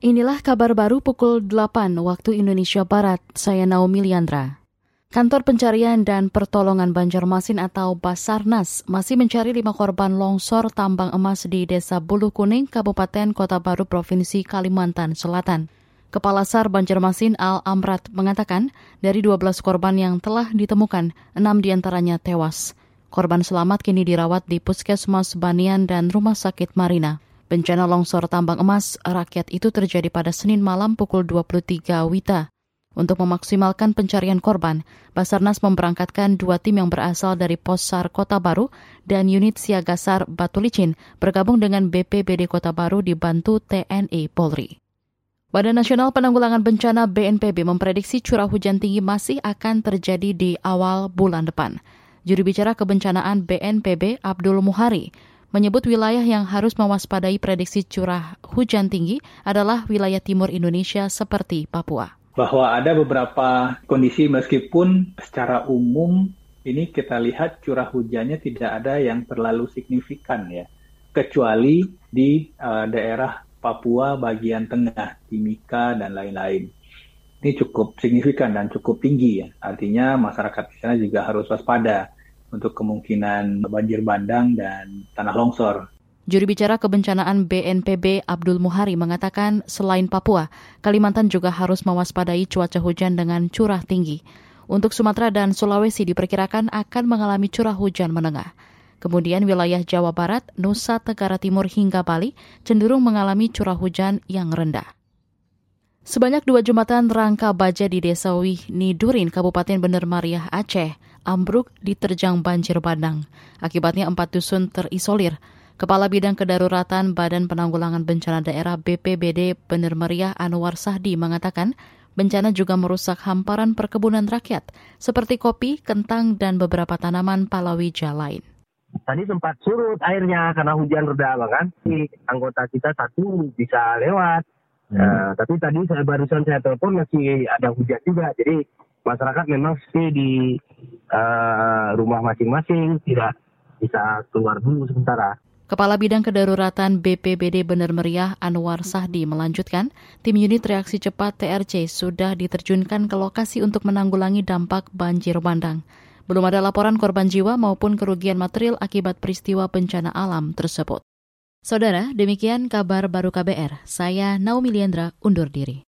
Inilah kabar baru pukul 8 waktu Indonesia Barat. Saya Naomi Liandra. Kantor Pencarian dan Pertolongan Banjarmasin atau Basarnas masih mencari lima korban longsor tambang emas di Desa Bulu Kuning, Kabupaten Kota Baru, Provinsi Kalimantan Selatan. Kepala SAR Banjarmasin Al Amrat mengatakan dari 12 korban yang telah ditemukan, enam di antaranya tewas. Korban selamat kini dirawat di Puskesmas Banian dan Rumah Sakit Marina. Bencana longsor tambang emas rakyat itu terjadi pada Senin malam pukul 23 Wita. Untuk memaksimalkan pencarian korban, Basarnas memberangkatkan dua tim yang berasal dari Pos SAR Kota Baru dan unit siaga SAR Batu Licin bergabung dengan BPBD Kota Baru dibantu TNI Polri. Badan Nasional Penanggulangan Bencana BNPB memprediksi curah hujan tinggi masih akan terjadi di awal bulan depan. Juru bicara kebencanaan BNPB Abdul Muhari menyebut wilayah yang harus mewaspadai prediksi curah hujan tinggi adalah wilayah timur Indonesia seperti Papua. Bahwa ada beberapa kondisi meskipun secara umum ini kita lihat curah hujannya tidak ada yang terlalu signifikan ya. Kecuali di uh, daerah Papua bagian tengah, Timika dan lain-lain. Ini cukup signifikan dan cukup tinggi ya. Artinya masyarakat di sana juga harus waspada untuk kemungkinan banjir bandang dan tanah longsor. Juru bicara kebencanaan BNPB Abdul Muhari mengatakan selain Papua, Kalimantan juga harus mewaspadai cuaca hujan dengan curah tinggi. Untuk Sumatera dan Sulawesi diperkirakan akan mengalami curah hujan menengah. Kemudian wilayah Jawa Barat, Nusa Tenggara Timur hingga Bali cenderung mengalami curah hujan yang rendah. Sebanyak dua jembatan rangka baja di Desa Wih Nidurin, Kabupaten Bener Mariah, Aceh, ambruk diterjang banjir bandang. Akibatnya empat dusun terisolir. Kepala Bidang Kedaruratan Badan Penanggulangan Bencana Daerah BPBD Bener Meriah Anwar Sahdi mengatakan, bencana juga merusak hamparan perkebunan rakyat, seperti kopi, kentang, dan beberapa tanaman palawija lain. Tadi sempat surut airnya karena hujan reda, kan? Anggota kita satu bisa lewat. Hmm. Uh, tapi tadi saya barusan saya telepon masih ada hujan juga, jadi masyarakat memang stay di uh, rumah masing-masing, tidak bisa keluar dulu sementara. Kepala Bidang Kedaruratan BPBD Bener Meriah Anwar Sahdi melanjutkan, tim unit reaksi cepat TRC sudah diterjunkan ke lokasi untuk menanggulangi dampak banjir bandang. Belum ada laporan korban jiwa maupun kerugian material akibat peristiwa bencana alam tersebut. Saudara, demikian kabar baru KBR. Saya Naomi Liandra undur diri.